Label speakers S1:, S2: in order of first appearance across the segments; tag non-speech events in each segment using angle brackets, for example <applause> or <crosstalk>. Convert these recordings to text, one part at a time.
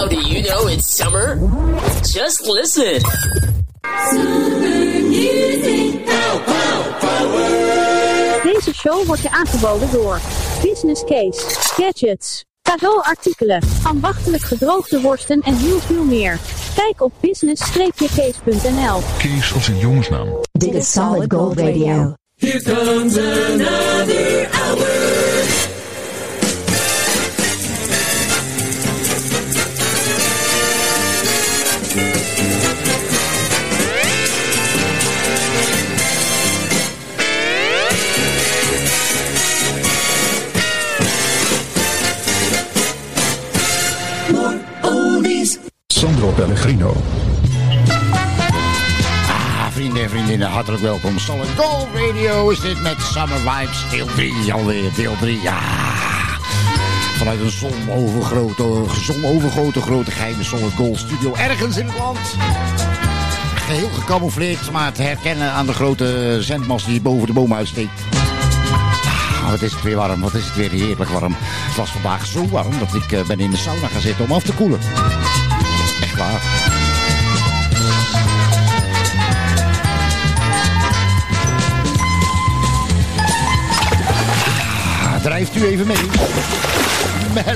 S1: How do you know it's summer? Just listen.
S2: Deze show wordt je aangeboden door Business Case, Gadgets, cadeauartikelen, ambachtelijk gedroogde worsten en heel veel meer. Kijk op business-case.nl.
S3: Kees als een jongensnaam.
S4: Dit is Solid Gold Radio.
S5: Here comes another hour.
S3: Sandro Pellegrino.
S6: Ah, vrienden en vriendinnen, hartelijk welkom. Solid Gold Radio is dit met Summer Vibes, deel 3 alweer, deel 3, ja. Vanuit een zonovergrote, zonovergoten grote geheime Solid Gold studio ergens in het land. Geheel gecamoufleerd, maar te herkennen aan de grote zendmast die boven de boom uitsteekt. Ah, wat is het weer warm, wat is het weer heerlijk warm. Het was vandaag zo warm dat ik eh, ben in de sauna gaan zitten om af te koelen. Waar. Drijft u even mee.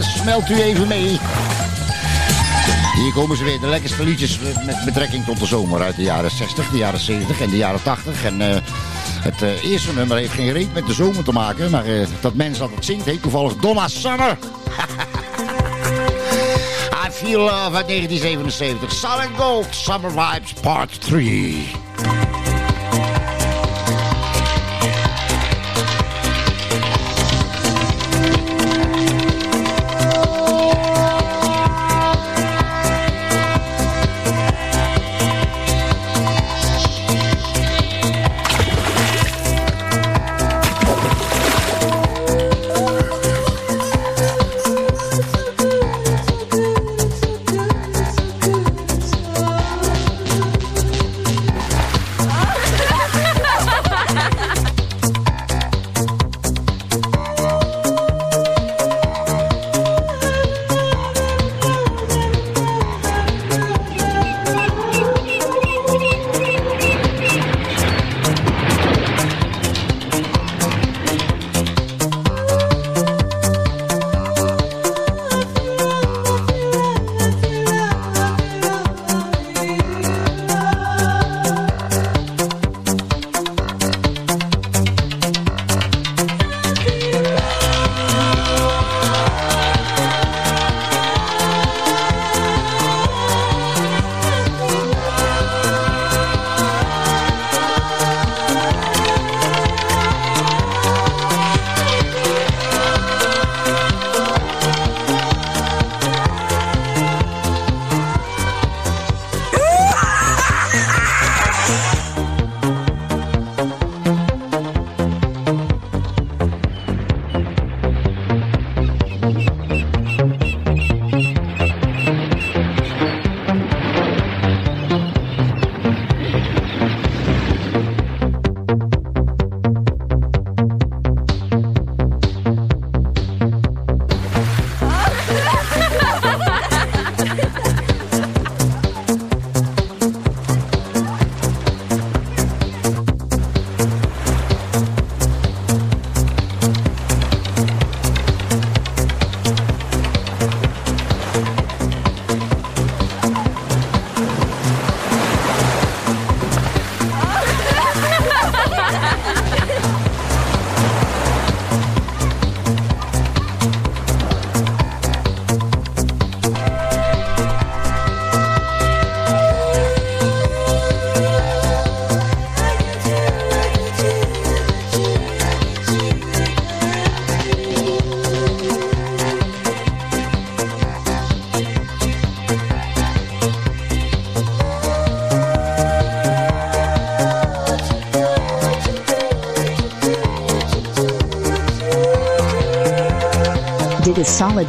S6: <laughs> Smelt u even mee. Hier komen ze weer, de lekkerste liedjes met betrekking tot de zomer uit de jaren 60, de jaren 70 en de jaren 80. En eh, het eh, eerste nummer heeft geen reet met de zomer te maken, maar eh, dat mens dat het zingt heet toevallig Donna Summer. <laughs> Feel Love uit 1977. Solid Gold, Summer Vibes Part 3.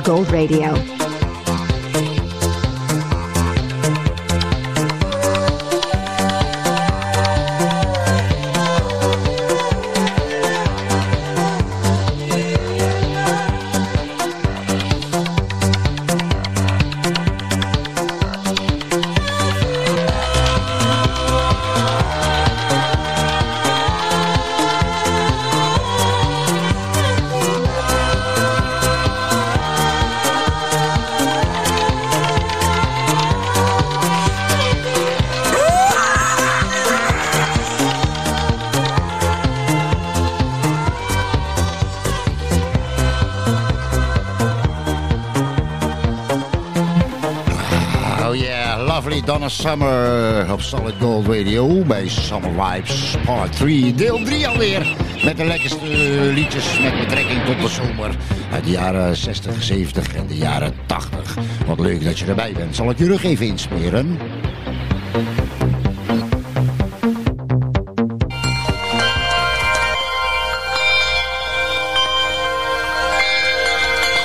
S4: Gold Radio.
S7: Lovely Donna Summer op Solid Gold Radio bij Summer Vibes Part 3. Deel 3 alweer. Met de lekkerste liedjes met betrekking tot de zomer. Uit de jaren 60, 70 en de jaren 80. Wat leuk dat je erbij bent. Zal ik je rug even insperen?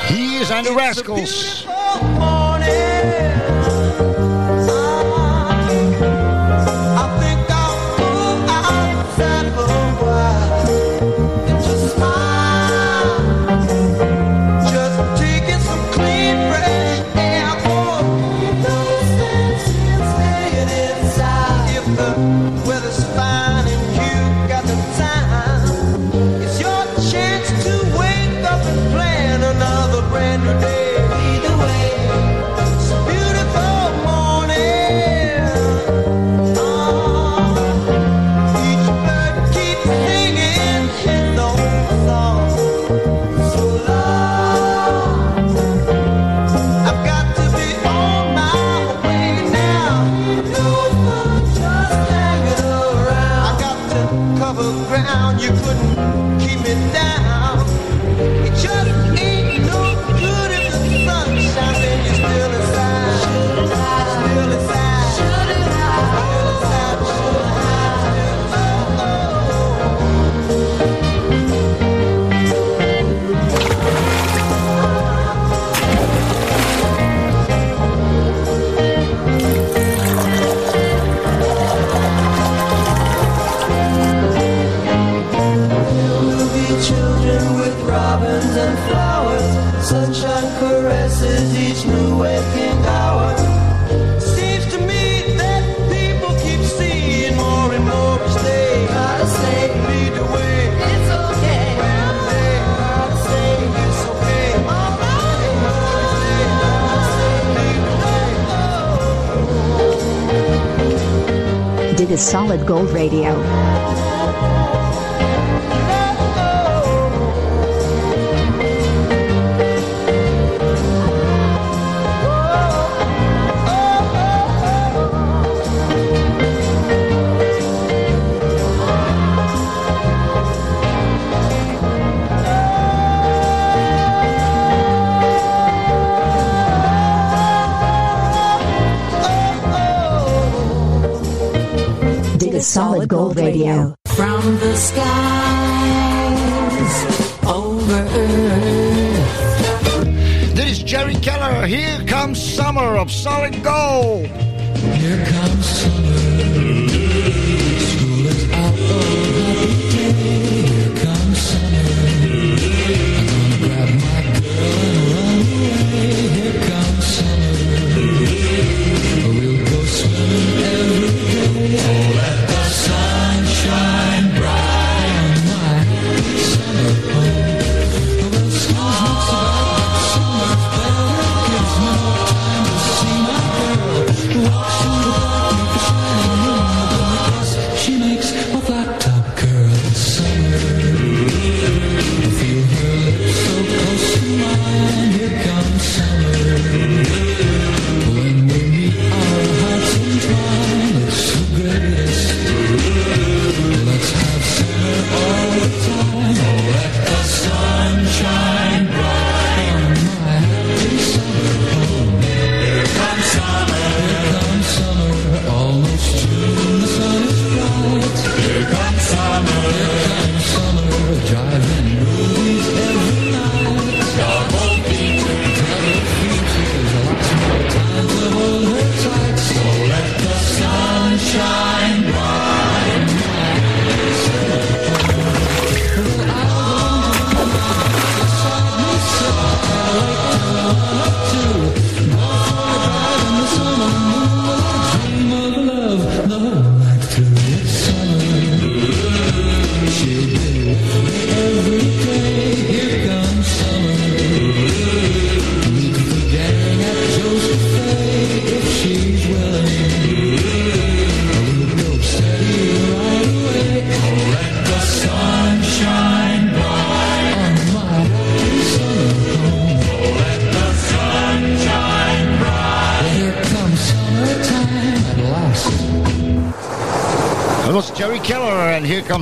S7: Hier zijn de Rascals.
S8: Solid Gold Radio. Gold Radio.
S6: From the skies over earth.
S7: This is Jerry Keller. Here comes summer of Solid Gold.
S9: Here comes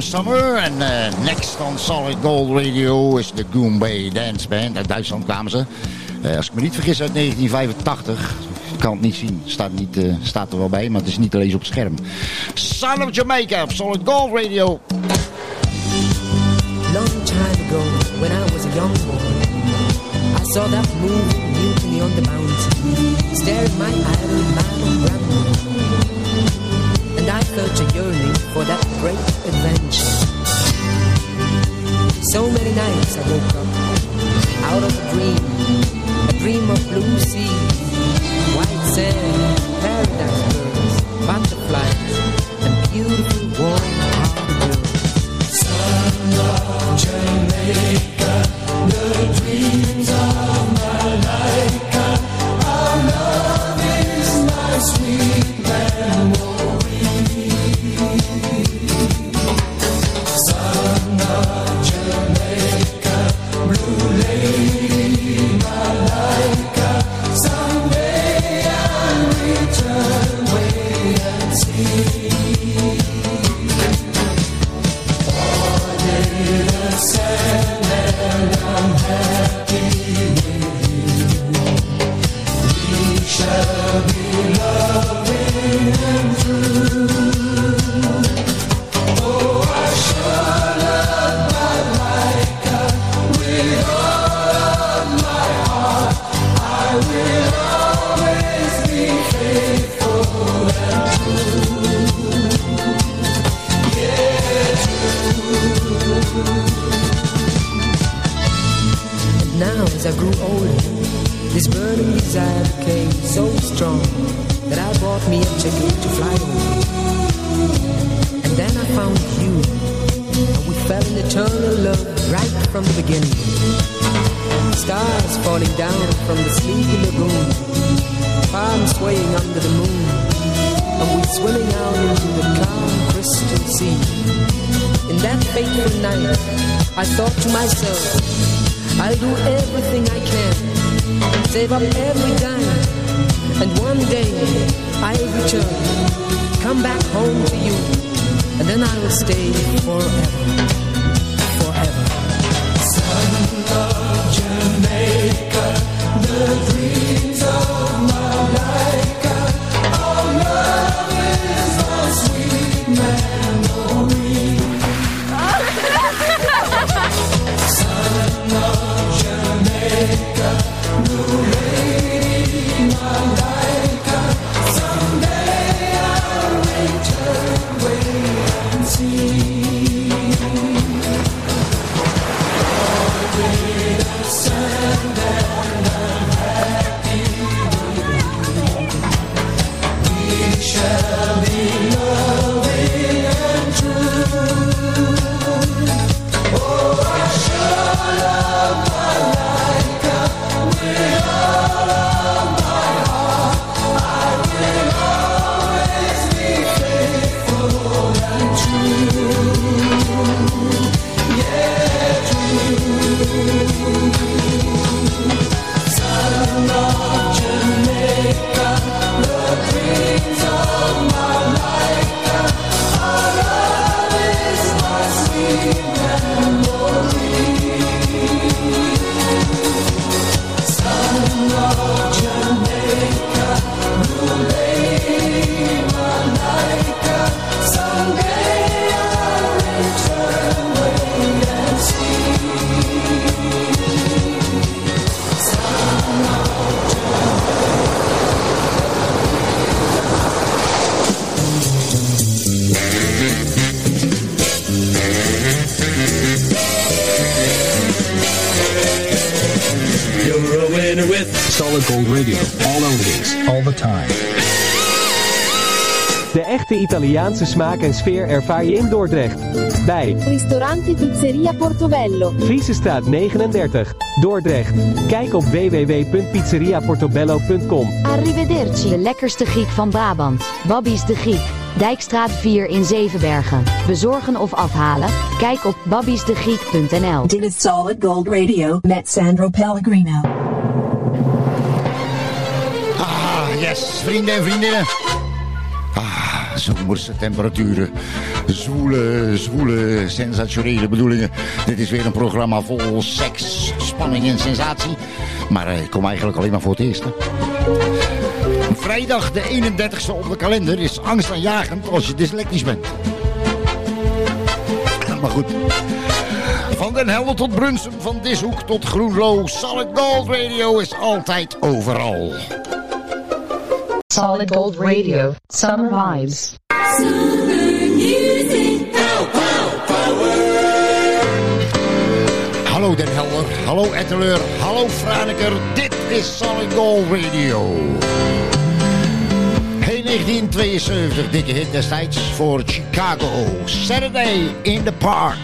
S9: Summer.
S6: En eh, next on Solid Gold Radio is de Goombay Dance Band. Uit Duitsland kwamen ze. Eh, als ik me niet vergis uit 1985. Ik kan het niet zien. Staat, niet, eh, staat er wel bij, maar het is niet te lezen op het scherm. Son of Jamaica op Solid Gold Radio.
S5: Long time ago, when I was a young boy, I saw that moving mutiny on the mountain, staring my idol grandma. And I felt a yearning for that great adventure. So many nights I woke up out of a dream, a dream of blue sea, white sand, paradise birds, butterflies, and beautiful warm hearted girls. And this burning desire became so strong that I bought me a ticket to fly over. And then I found you, and we fell in eternal love right from the beginning. Stars falling down from the sleepy lagoon, palms swaying under the moon, and we swimming out into the calm crystal sea. In that fateful night, I thought to myself, I'll do everything I can, save up every dime, and one day I'll return, come back home to you, and then I will stay forever, forever.
S10: You're
S3: Solid Gold Radio. All oldies. All the time.
S11: De echte Italiaanse smaak en sfeer ervaar je in Dordrecht. Bij
S2: Ristorante Pizzeria Portobello.
S11: Vriesestraat 39, Dordrecht. Kijk op www.pizzeriaportobello.com.
S4: Arrivederci. De lekkerste Griek van Brabant. Babby's de Griek. Dijkstraat 4 in Zevenbergen. Bezorgen of afhalen? Kijk op babbiesdegriek.nl.
S12: Dit is Solid Gold Radio met Sandro Pellegrino.
S6: Vrienden en vriendinnen. Ah,
S7: zomerse temperaturen. Zwoele, zwoele, sensationele bedoelingen. Dit is weer een programma vol seks, spanning en sensatie. Maar eh, ik kom eigenlijk alleen maar voor het eerst. Vrijdag de 31ste op de kalender is angstaanjagend als je dyslectisch bent. <laughs> Maar goed. Van Den Helder tot Brunsum, van Dishoek tot Groenlo. Solid Gold Radio is altijd overal.
S10: Solid Gold Radio, Summer Vibes.
S7: Hallo Den Helder, hallo Etteleur, hallo Franeker. Dit is Solid Gold Radio. Hey 1972, dikke hit destijds voor Chicago. Saturday in the Park.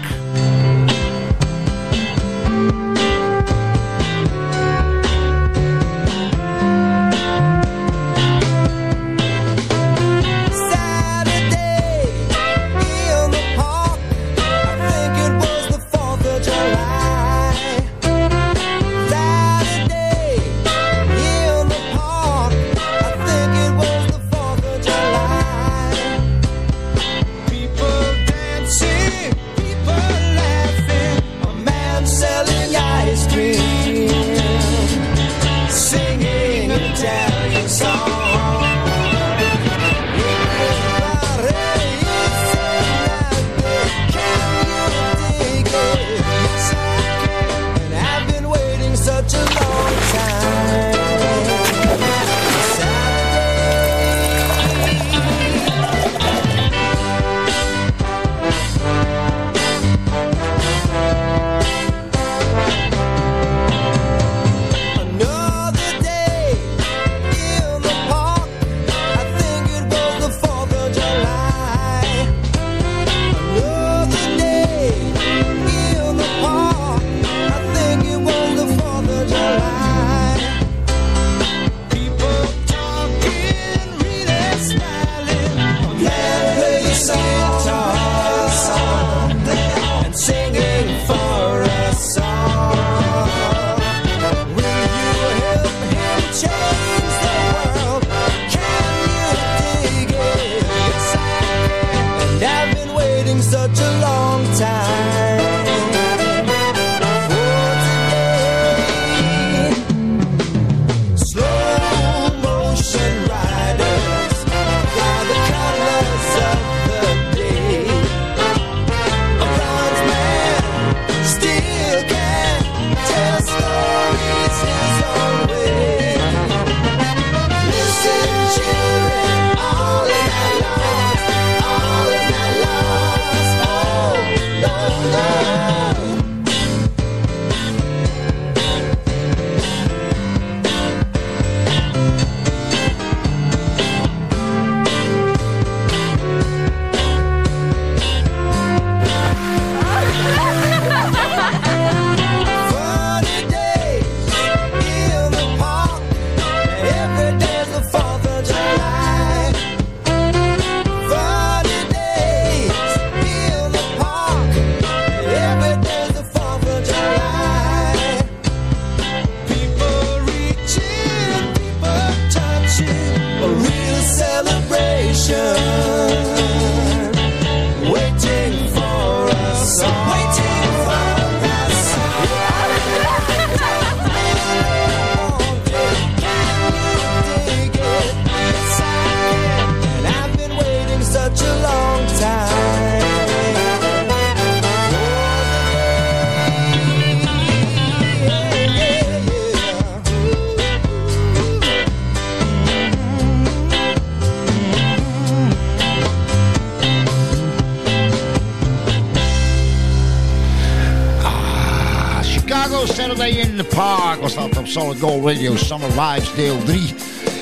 S6: In the Park was
S7: dat op Solid Gold Radio Summer Vibes deel 3.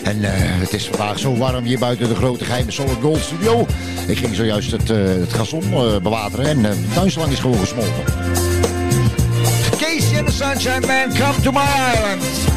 S7: En eh, het is vandaag zo warm hier buiten de grote geheime Solid Gold studio. Ik ging zojuist het, eh, het gazon eh, bewateren en de tuinslang is gewoon gesmolten. Casey and the Sunshine Band, come to my island.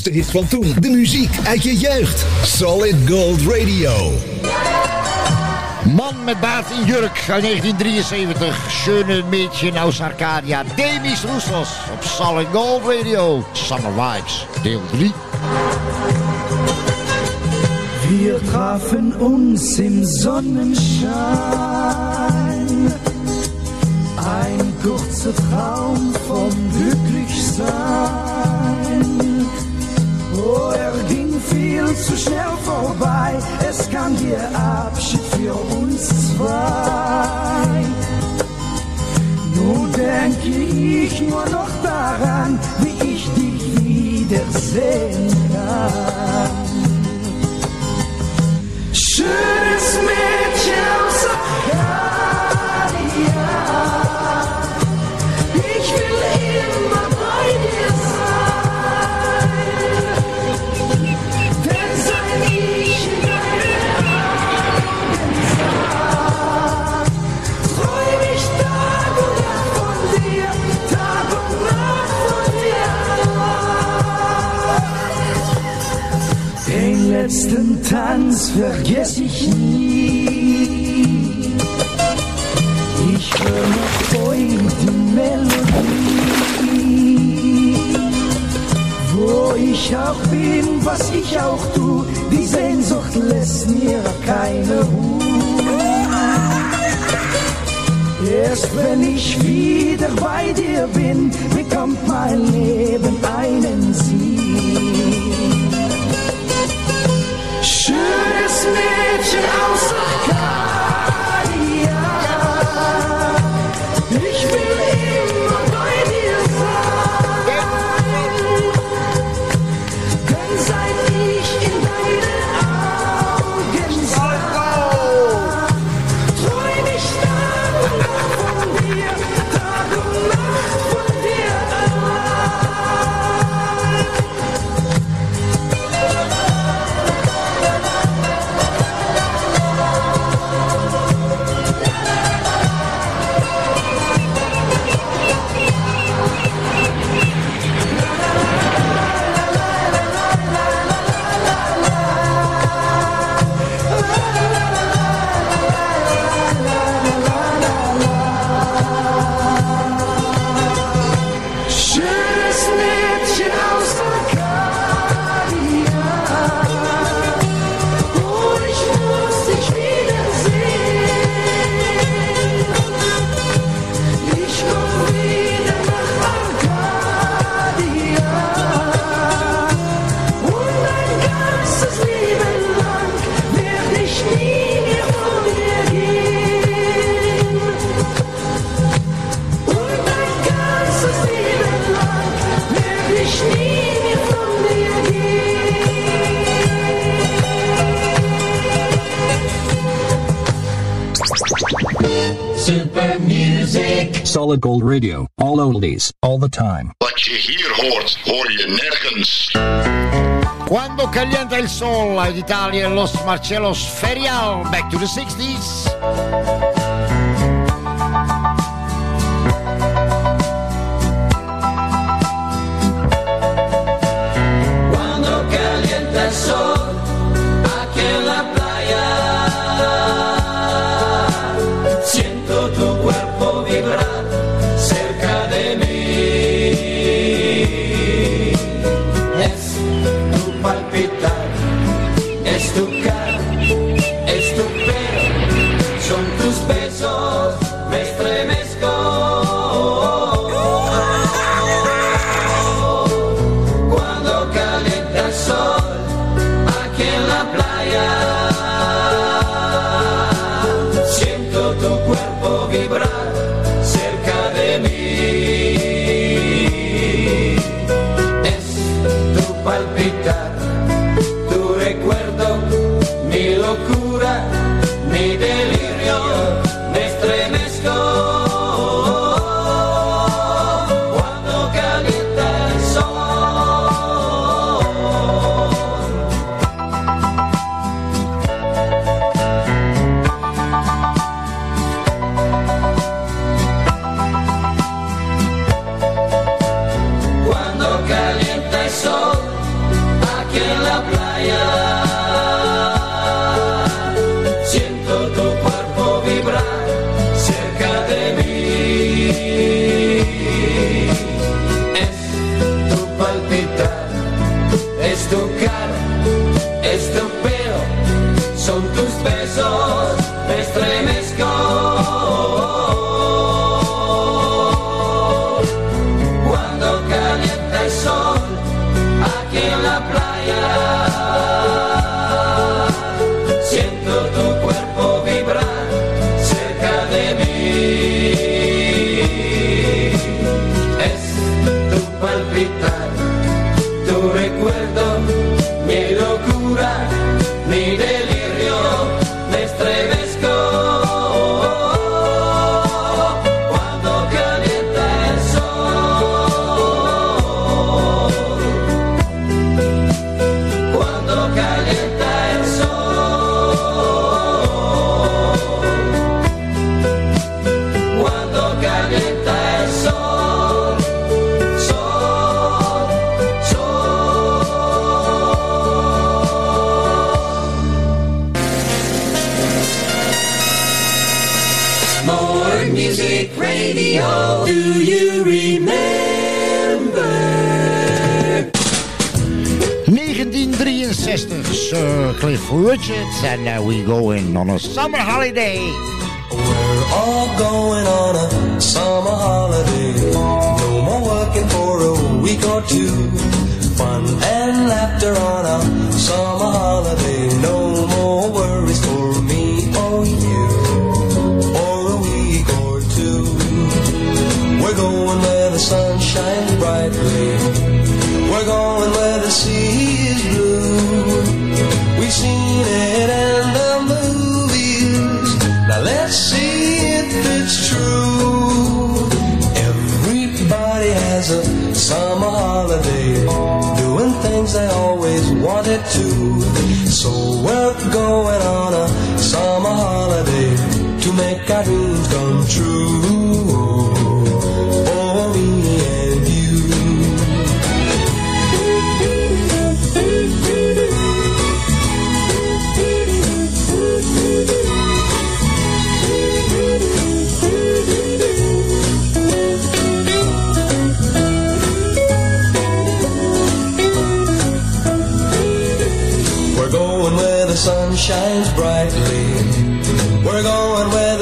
S13: Grootste hits van toen. De muziek uit je jeugd. Solid Gold Radio.
S6: Man met baard in jurk uit 1973. Schöne Mädchen aus Arcadia. Demis Roussos op Solid Gold Radio. Summer Vibes, deel 3.
S7: Wir trafen uns im Sonnenschein. Ein kurzer Traum vom Glücklichsein. Oh, er ging viel zu schnell vorbei. Es kam der Abschied für uns zwei. Nun denke ich nur noch daran, wie ich dich wiedersehen kann. Schönes Mädchen aus letzten Tanz vergess ich nie. Ich höre noch heute die Melodie. Wo ich auch bin, was ich auch tu, die Sehnsucht lässt mir keine Ruhe. Erst wenn ich wieder bei dir bin, bekommt mein Leben einen Sinn. Schönes Mädchen aus
S3: Solid Gold Radio. All oldies. All the time.
S14: Wat je hier hoort, hoor je nergens.
S6: Quando calienta il sol uit Italië, Los Marcellos Ferial, back to the 60s. 1963, Sir Cliff Richards, and uh, we going on a summer holiday.
S15: We're all going on a summer holiday. No more working for a week or two. make a roof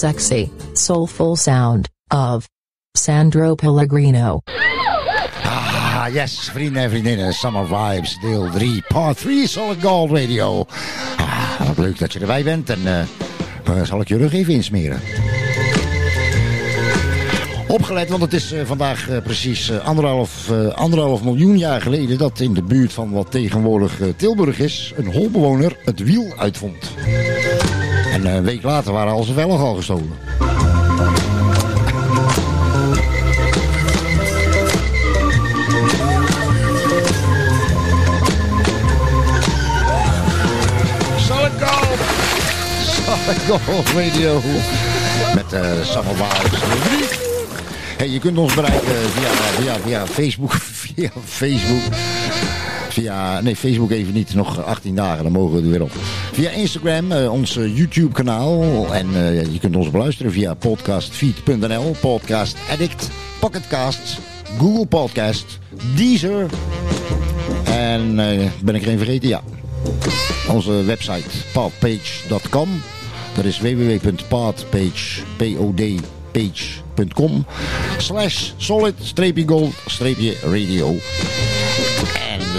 S16: Sexy, soulful sound of Sandro Pellegrino.
S6: Ah, yes, vrienden en vriendinnen. Summer Vibes, deel 3, part 3, Solid Gold Radio. Ah, wat leuk dat je erbij bent. En eh, eh, zal ik je rug even insmeren. Opgelet, want het is eh, vandaag precies anderhalf, anderhalf miljoen jaar geleden... dat in de buurt van wat tegenwoordig Tilburg is... een holbewoner het wiel uitvond. En eh, een week later waren al zijn velgen al gestolen. Solid Gold! Solid Gold Radio. Met uh, Vibes. Hey, je kunt ons bereiken via, via, via Facebook. <laughs> Via Facebook. Via, nee, Facebook even niet. Nog 18 dagen, dan mogen we er weer op. Via Instagram, eh, ons eh, YouTube kanaal. En eh, je kunt ons beluisteren via podcastfeed.nl. Podcast Addict. Pocketcast. Google Podcast. Deezer. En ben ik er een vergeten? Ja. Onze website pathpage.com. Dat is www.pathpage.com slash solid-gold-radio.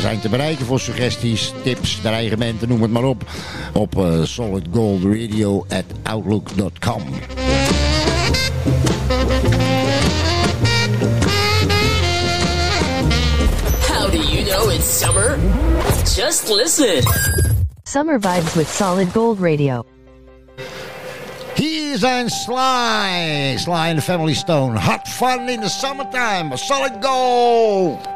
S6: En zijn te bereiken voor suggesties, tips, dreigementen, noem het maar op. Op eh, solidgoldradio at outlook.com.
S1: How do you know it's summer? Just listen.
S4: Summer vibes with Solid Gold Radio.
S6: Hier zijn Sly. Sly and the Family Stone. Hot fun in the summertime. A solid gold.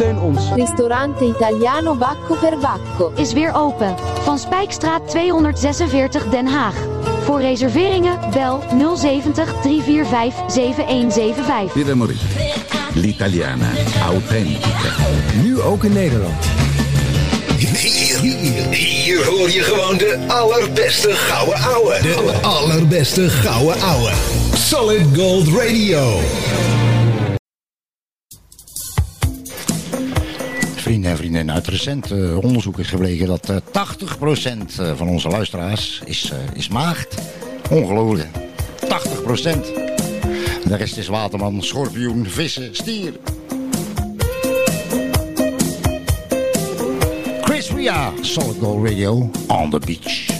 S11: Steun ons.
S4: Ristorante Italiano Bacco per Bacco is weer open. Van Spijkstraat 246 Den Haag. Voor reserveringen bel 070 345 7175.
S17: Pieter Maurice. L'italiana. Authentica.
S13: Nu ook in Nederland. Hier, hier, hier hoor je gewoon de allerbeste gouden ouwe. De allerbeste gouden ouwe. Solid Gold Radio.
S6: Recent eh, onderzoek is gebleken dat eh 80% van onze luisteraars is, eh, is maagd. Ongelooflijk. 80%. De rest is waterman, schorpioen, vissen, stier. Chris Ria, Solid Gold Radio, on the beach.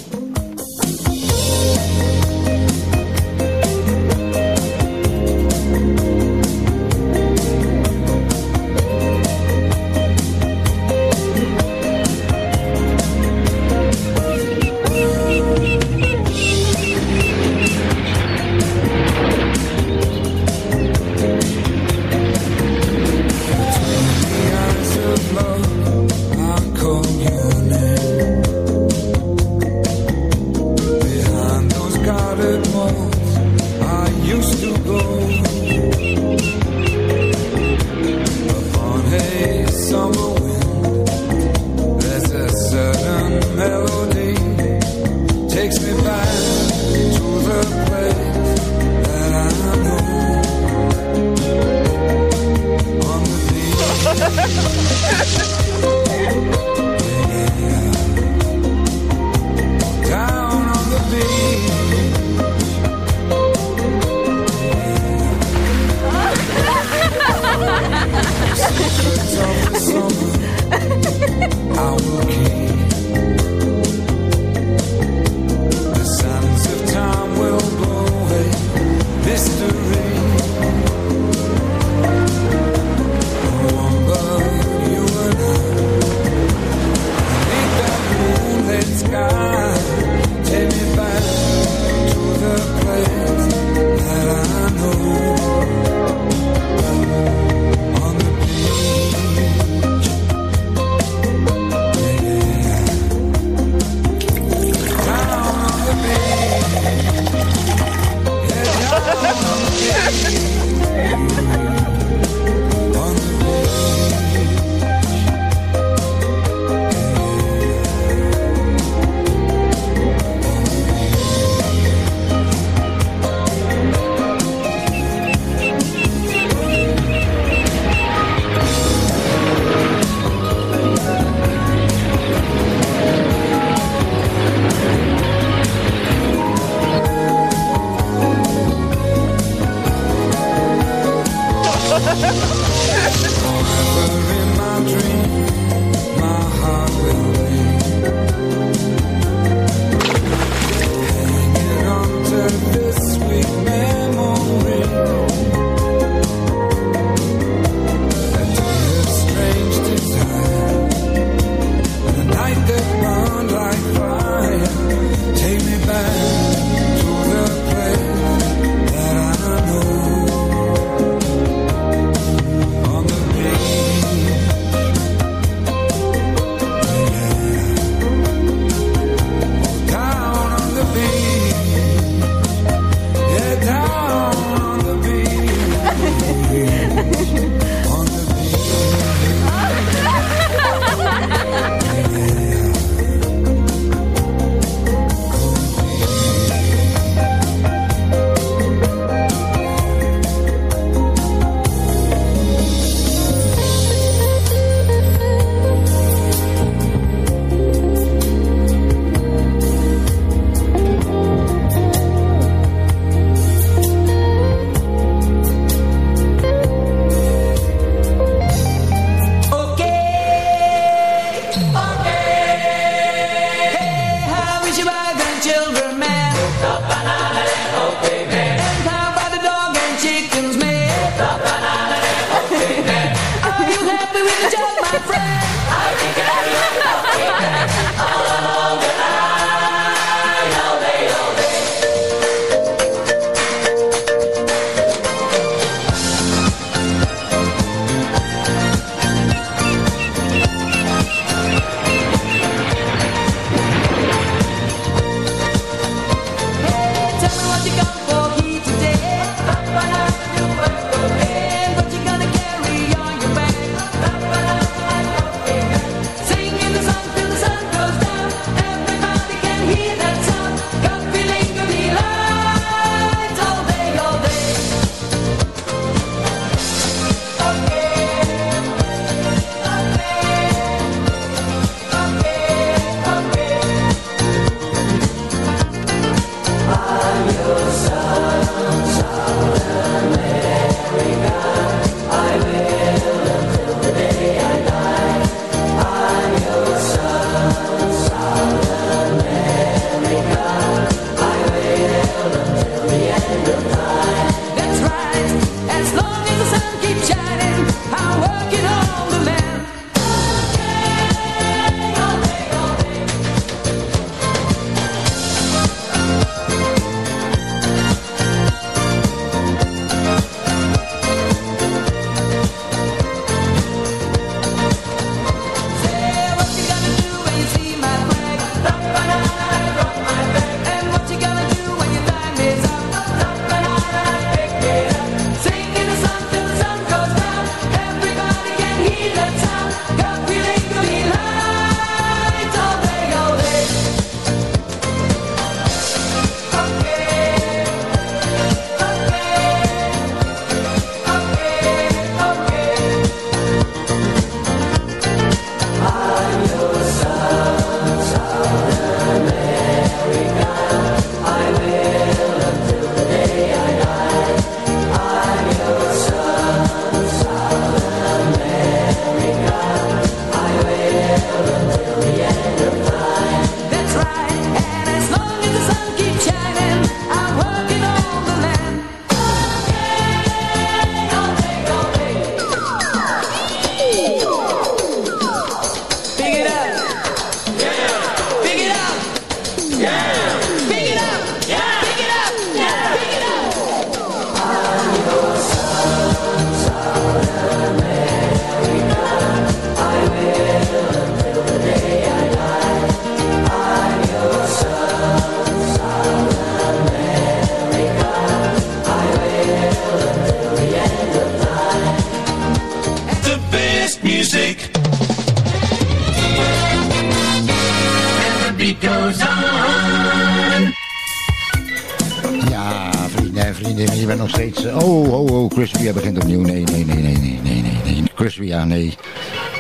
S6: Nee, nee, nee, nee, nee, nee, nee, nee. Crispy, ja, nee.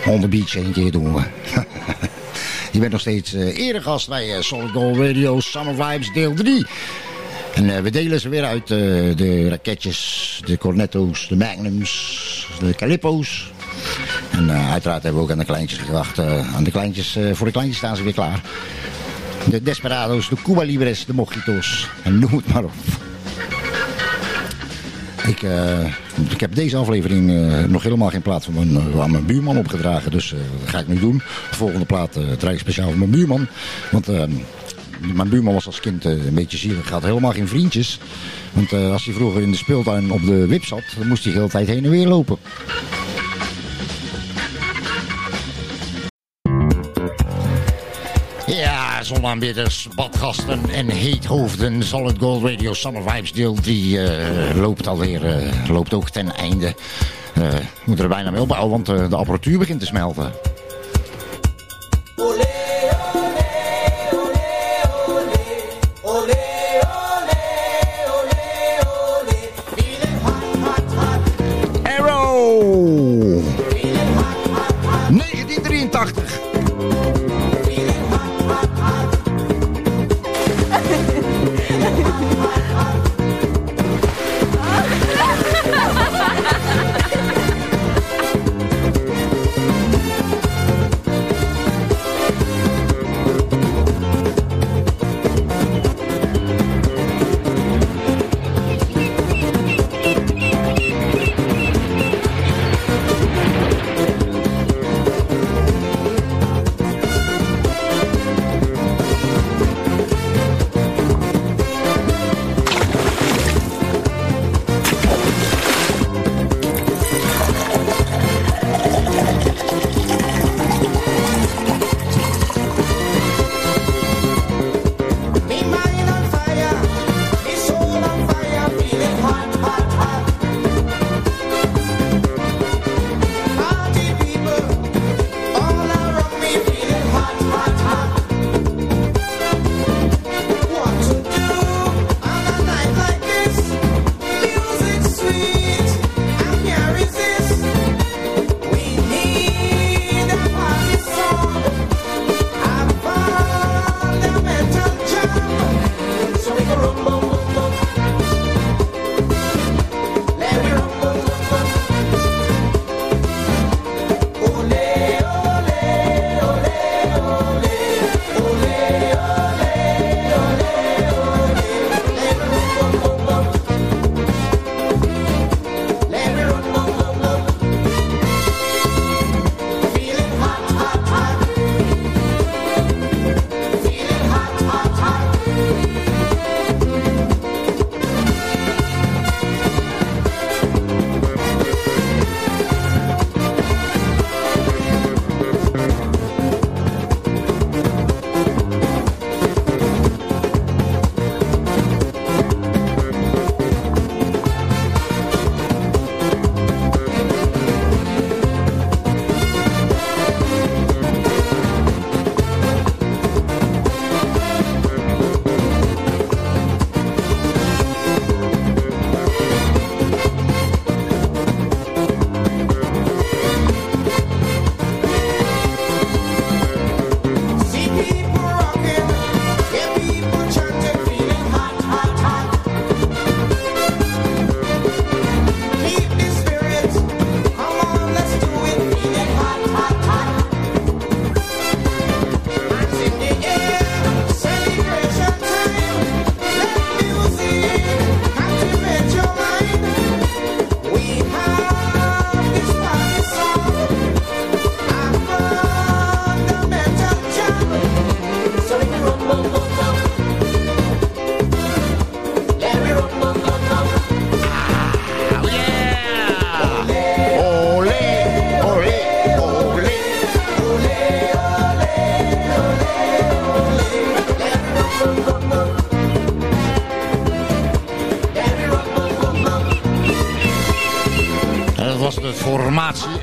S6: On the beach één keer doen we. <laughs> je bent nog steeds eh eregast bij eh, Solid Gold Radio Summer Vibes deel 3. En eh, we delen ze weer uit de raketjes, de cornetto's, de magnums, de calippo's. En uiteraard hebben we ook aan de kleintjes gewacht. aan de kleintjes, voor de kleintjes staan ze weer klaar. De Desperados, de Cuba Libres, de Mojitos. En noem het maar op. Ik, eh, ik heb deze aflevering eh, nog helemaal geen plaat van mijn, eh, mijn buurman opgedragen. Dus dat ga ik nu doen. De volgende plaat draai ik speciaal voor mijn buurman. Want mijn buurman was als kind een beetje zielig. Hij had helemaal geen vriendjes. Want als hij vroeger in de speeltuin op de wip zat, dan moest hij de hele tijd heen en weer lopen. Zonaanbidders, badgasten en heethoofden. Solid Gold Radio Summer Vibes deel 3 eh, loopt alweer, eh, loopt ook ten einde. We moeten er bijna mee opbouwen, want de apparatuur begint te smelten.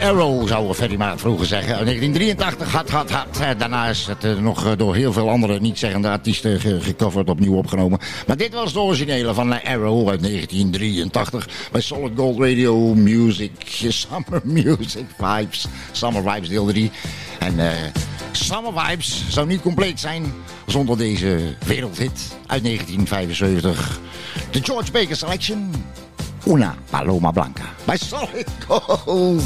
S6: Arrow, zou Ferry Maat vroeger zeggen. 1983, hard, hard, hard. Eh, Daarna is het eh, nog eh, door heel veel andere niet-zeggende artiesten ge- gecoverd, opnieuw opgenomen. Maar dit was de originele van Arrow uit 1983 bij Solid Gold Radio Music, <laughs> Summer Music Vibes, Summer Vibes deel 3. En Summer Vibes zou niet compleet zijn zonder deze wereldhit uit 1975. De George Baker Selection. Una Paloma Blanca. Bij Solid Gold.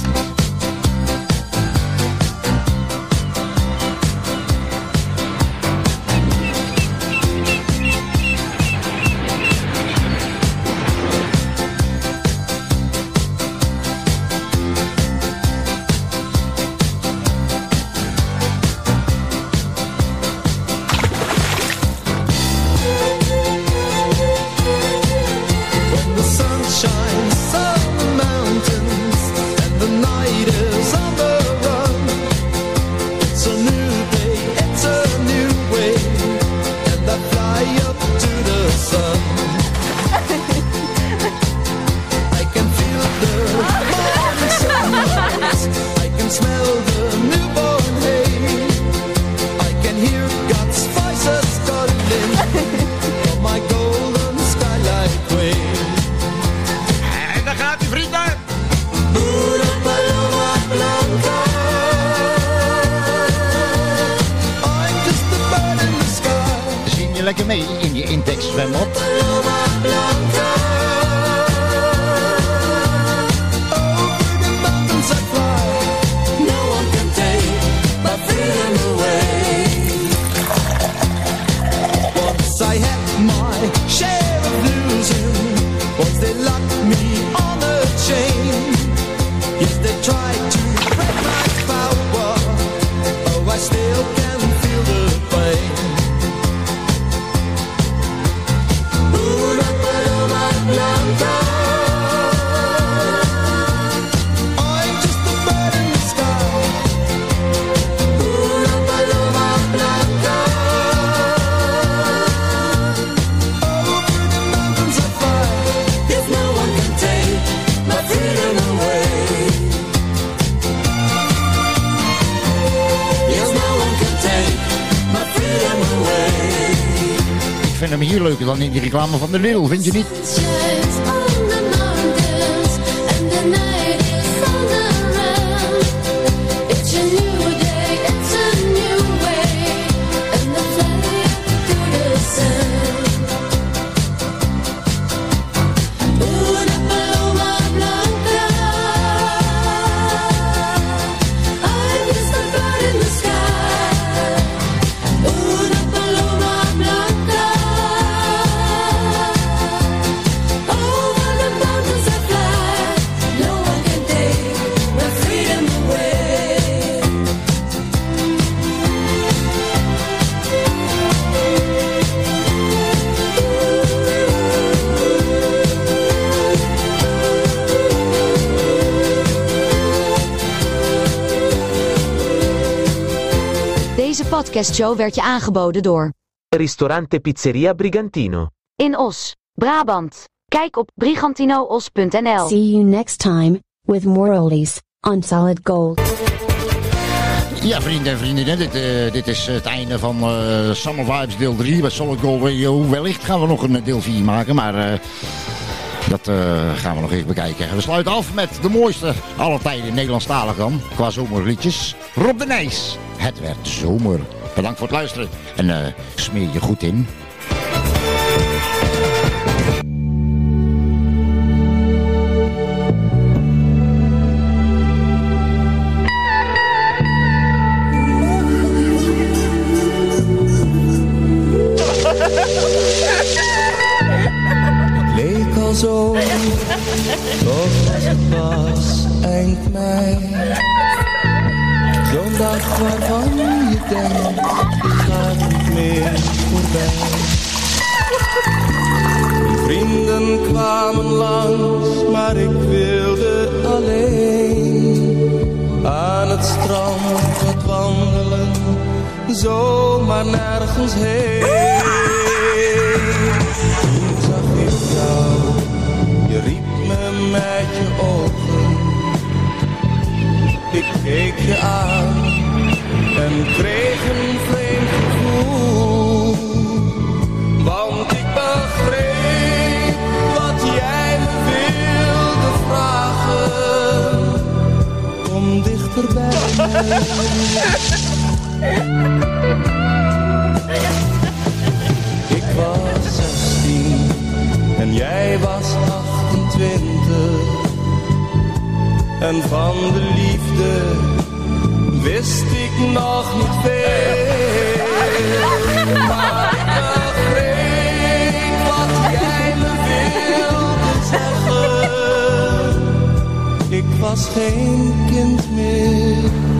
S6: Leuker dan in die reclame van de Lidl, vind je niet?
S4: Podcastshow werd je aangeboden door
S11: Ristorante Pizzeria Brigantino.
S4: In Os, Brabant. Kijk op brigantinoos.nl.
S8: See you next time with more oldies on Solid Gold.
S6: Ja, vrienden en vriendinnen, dit, eh, dit is het einde van eh, Summer Vibes deel 3 bij Solid Gold Radio. Wellicht gaan we nog een deel 4 maken, maar eh, dat eh, gaan we nog even bekijken. We sluiten af met de mooiste aller tijden Nederlandstalig dan, qua zomerliedjes. Rob de Nijs, het werd zomer. Bedankt voor het luisteren en eh, smeer je goed in.
S15: zo, toch het pas eind mei. Zo'n dag waarvan die gaat meer voorbij. Vrienden kwamen langs, maar ik wilde alleen aan het strand wat wandelen, zomaar nergens heen. Toen zag ik jou, je riep me met je ogen. Ik keek je aan en kreeg een vreemd gevoel. Want ik begreep wat jij me wilde vragen. Kom dichter bij <laughs> mij. Ik was 16 en jij was 28. En van de liefde wist ik nog niet veel. Maar ik begreep wat jij me wilde zeggen. Ik was geen kind meer.